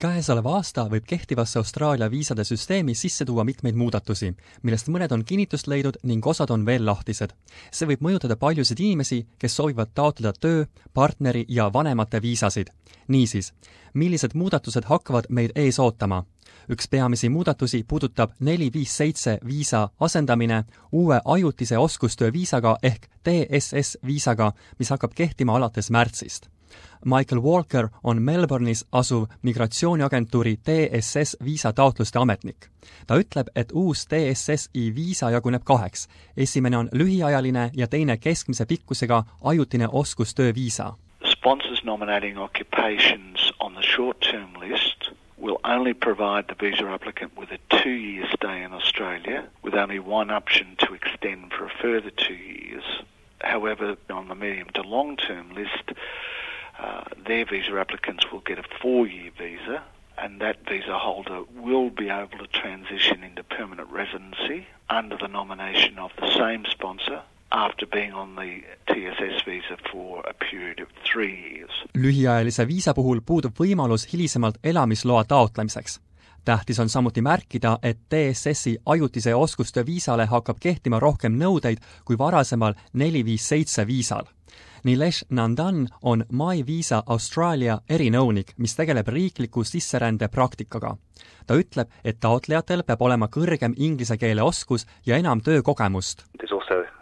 käesolev aasta võib kehtivasse Austraalia viisade süsteemi sisse tuua mitmeid muudatusi, millest mõned on kinnitust leidnud ning osad on veel lahtised. see võib mõjutada paljusid inimesi, kes soovivad taotleda töö, partneri ja vanemate viisasid. niisiis, millised muudatused hakkavad meid ees ootama? üks peamisi muudatusi puudutab neli viis seitse viisa asendamine uue ajutise oskustöö viisaga ehk TSS viisaga, mis hakkab kehtima alates märtsist Michael Walker on Melbourne'is asuv migratsiooniagentuuri TSS viisataotluste ametnik. ta ütleb, et uus TSSi viisa jaguneb kaheks. esimene on lühiajaline ja teine keskmise pikkusega ajutine oskustöö viisa. Sponsors nominating occupations on the short-term list will only provide the visa applicant with a two-year stay in Australia with only one option to extend for a further two years. However, on the medium to long-term list, uh, their visa applicants will get a four-year visa and that visa holder will be able to transition into permanent residency under the nomination of the same sponsor after being on the TSS visa for a period of three years. lühiajalise viisa puhul puudub võimalus hilisemalt elamisloa taotlemiseks. tähtis on samuti märkida, et TSS-i ajutise oskustöö viisale hakkab kehtima rohkem nõudeid kui varasemal neli viis seitse viisal Nilesh Nandan on My Visa Austraalia erinõunik, mis tegeleb riikliku sisserände praktikaga. ta ütleb, et taotlejatel peab olema kõrgem inglise keele oskus ja enam töökogemust.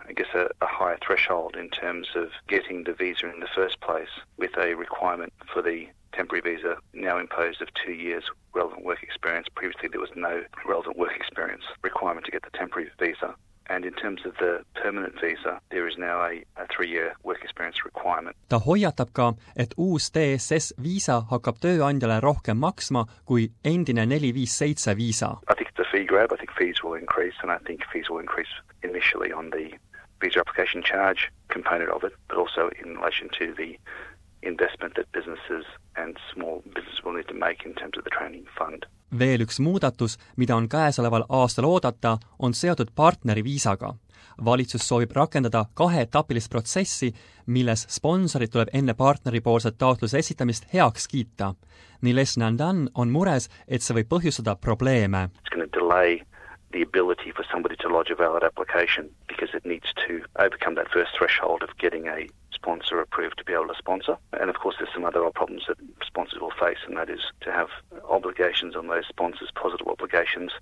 I guess a, a higher threshold in terms of getting the visa in the first place with a requirement for the temporary visa now imposed of two years relevant work experience. Previously there was no relevant work experience requirement to get the temporary visa. And in terms of the permanent visa, there is now a, a three-year work experience requirement. ta hoiatab ka, et uus TSS viisa hakkab tööandjale rohkem maksma kui endine neli viis seitse viisa. I think it's a fee grab. I think fees will increase, and I think fees will increase initially on the visa application charge component of it, but also in relation to the investment that businesses and small businesses will need to make in terms of the training fund. veel üks muudatus, mida on käesoleval aastal oodata, on seotud partneri viisaga. valitsus soovib rakendada kaheetapilist protsessi, milles sponsorid tuleb enne partneripoolset taotluse esitamist heaks kiita. Niles Nandan on mures, et see võib põhjustada probleeme. It's going to delay the ability for somebody to lodge a valid application because it needs to overcome that first threshold of getting a sponsor approved to be able to sponsor. And of course, there's some other problems that sponsors will face, and that is to have obligations on those sponsors, positive obligations,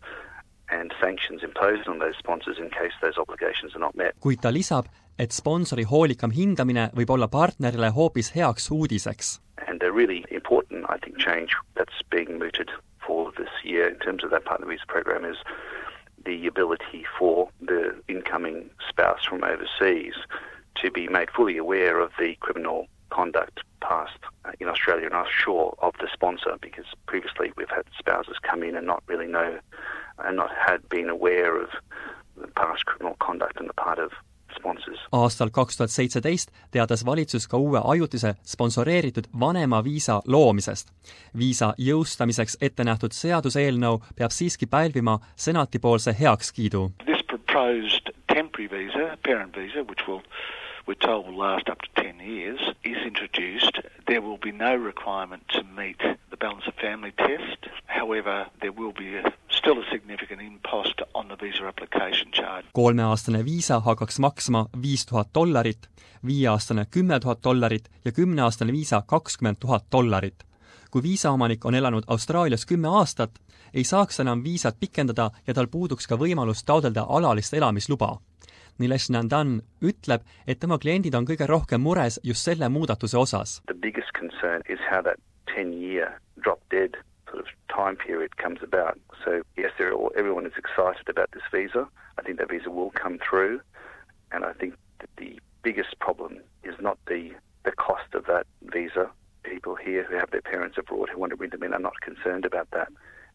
and sanctions imposed on those sponsors in case those obligations are not met. kuid ta lisab, et sponsori hoolikam hindamine võib olla partnerile hoopis heaks uudiseks. And a really important, I think, change that's being mooted for this year in terms of that partner visa program is the ability for the incoming spouse from overseas to be made fully aware of the criminal conduct past uh, in Australia and offshore of the sponsor because previously we've had spouses come in and not really know and not had been aware of the past criminal conduct on the part of. Aastal kaks tuhat seitseteist teatas valitsus ka uue ajutise sponsoreeritud vanemaviisa loomisest. viisa jõustamiseks ette nähtud seaduseelnõu peab siiski pälvima senatipoolse heakskiidu. This proposed temporary visa, parent visa, which will we're told will last up to 10 years, is introduced. There will be no requirement to meet the balance of family test. However, there will be a, still a significant impost on the visa application charge. kolmeaastane viisa hakkaks maksma viis tuhat dollarit, viieaastane kümme tuhat dollarit ja kümneaastane viisa kakskümmend tuhat dollarit. kui viisaomanik on elanud Austraalias kümme aastat, ei saaks enam viisat pikendada ja tal puuduks ka võimalus taotleda alalist elamisluba Nilesh Nandan ütleb, et tema kliendid on kõige rohkem mures just selle muudatuse osas. The biggest concern is how that 10 year drop dead time period comes about. So yes, all, everyone is excited about this visa. I think that visa will come through, and I think that the biggest problem is not the the cost of that visa. People here who have their parents abroad who want to bring them in are not concerned about that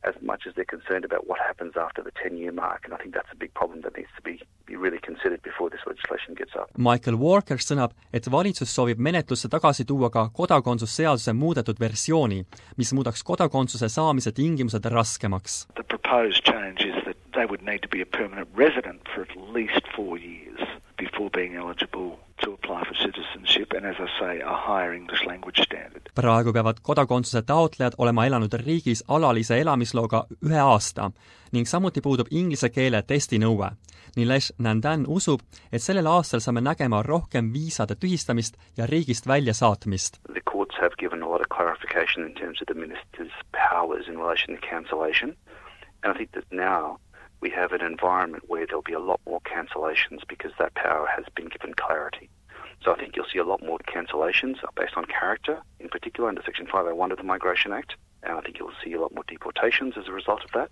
as much as they're concerned about what happens after the 10 year mark. And I think that's a big problem that needs to be, be really considered before this legislation gets up. Michael Walker sõnab, et valitsus soovib menetlusse tagasi tuua ka kodakondsusseaduse muudetud versiooni, mis muudaks kodakondsuse saamise tingimused raskemaks. The proposed change is that they would need to be a permanent resident for at least four years before being eligible to apply for citizenship and as I say, a higher English language standard. praegu peavad kodakondsuse taotlejad olema elanud riigis alalise elamisloaga ühe aasta ning samuti puudub inglise keele testi nõue. Nilesh Nandan usub, et sellel aastal saame nägema rohkem viisade tühistamist ja riigist väljasaatmist. The courts have given a lot of clarification in terms of the minister's powers in relation to cancellation and I think that now we have an environment where there'll be a lot more cancellations because that power has been given clarity. So I think you'll see a lot more cancellations based on character, in particular under Section 501 of the Migration Act,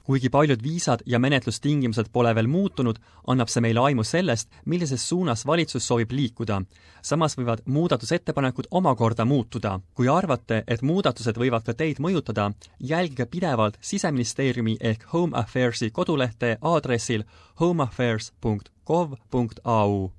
kuigi paljud viisad ja menetlustingimused pole veel muutunud, annab see meile aimu sellest, millises suunas valitsus soovib liikuda. samas võivad muudatusettepanekud omakorda muutuda. kui arvate, et muudatused võivad ka teid mõjutada, jälgige pidevalt Siseministeeriumi ehk Home Affairsi kodulehte aadressil homeaffairs.gov.au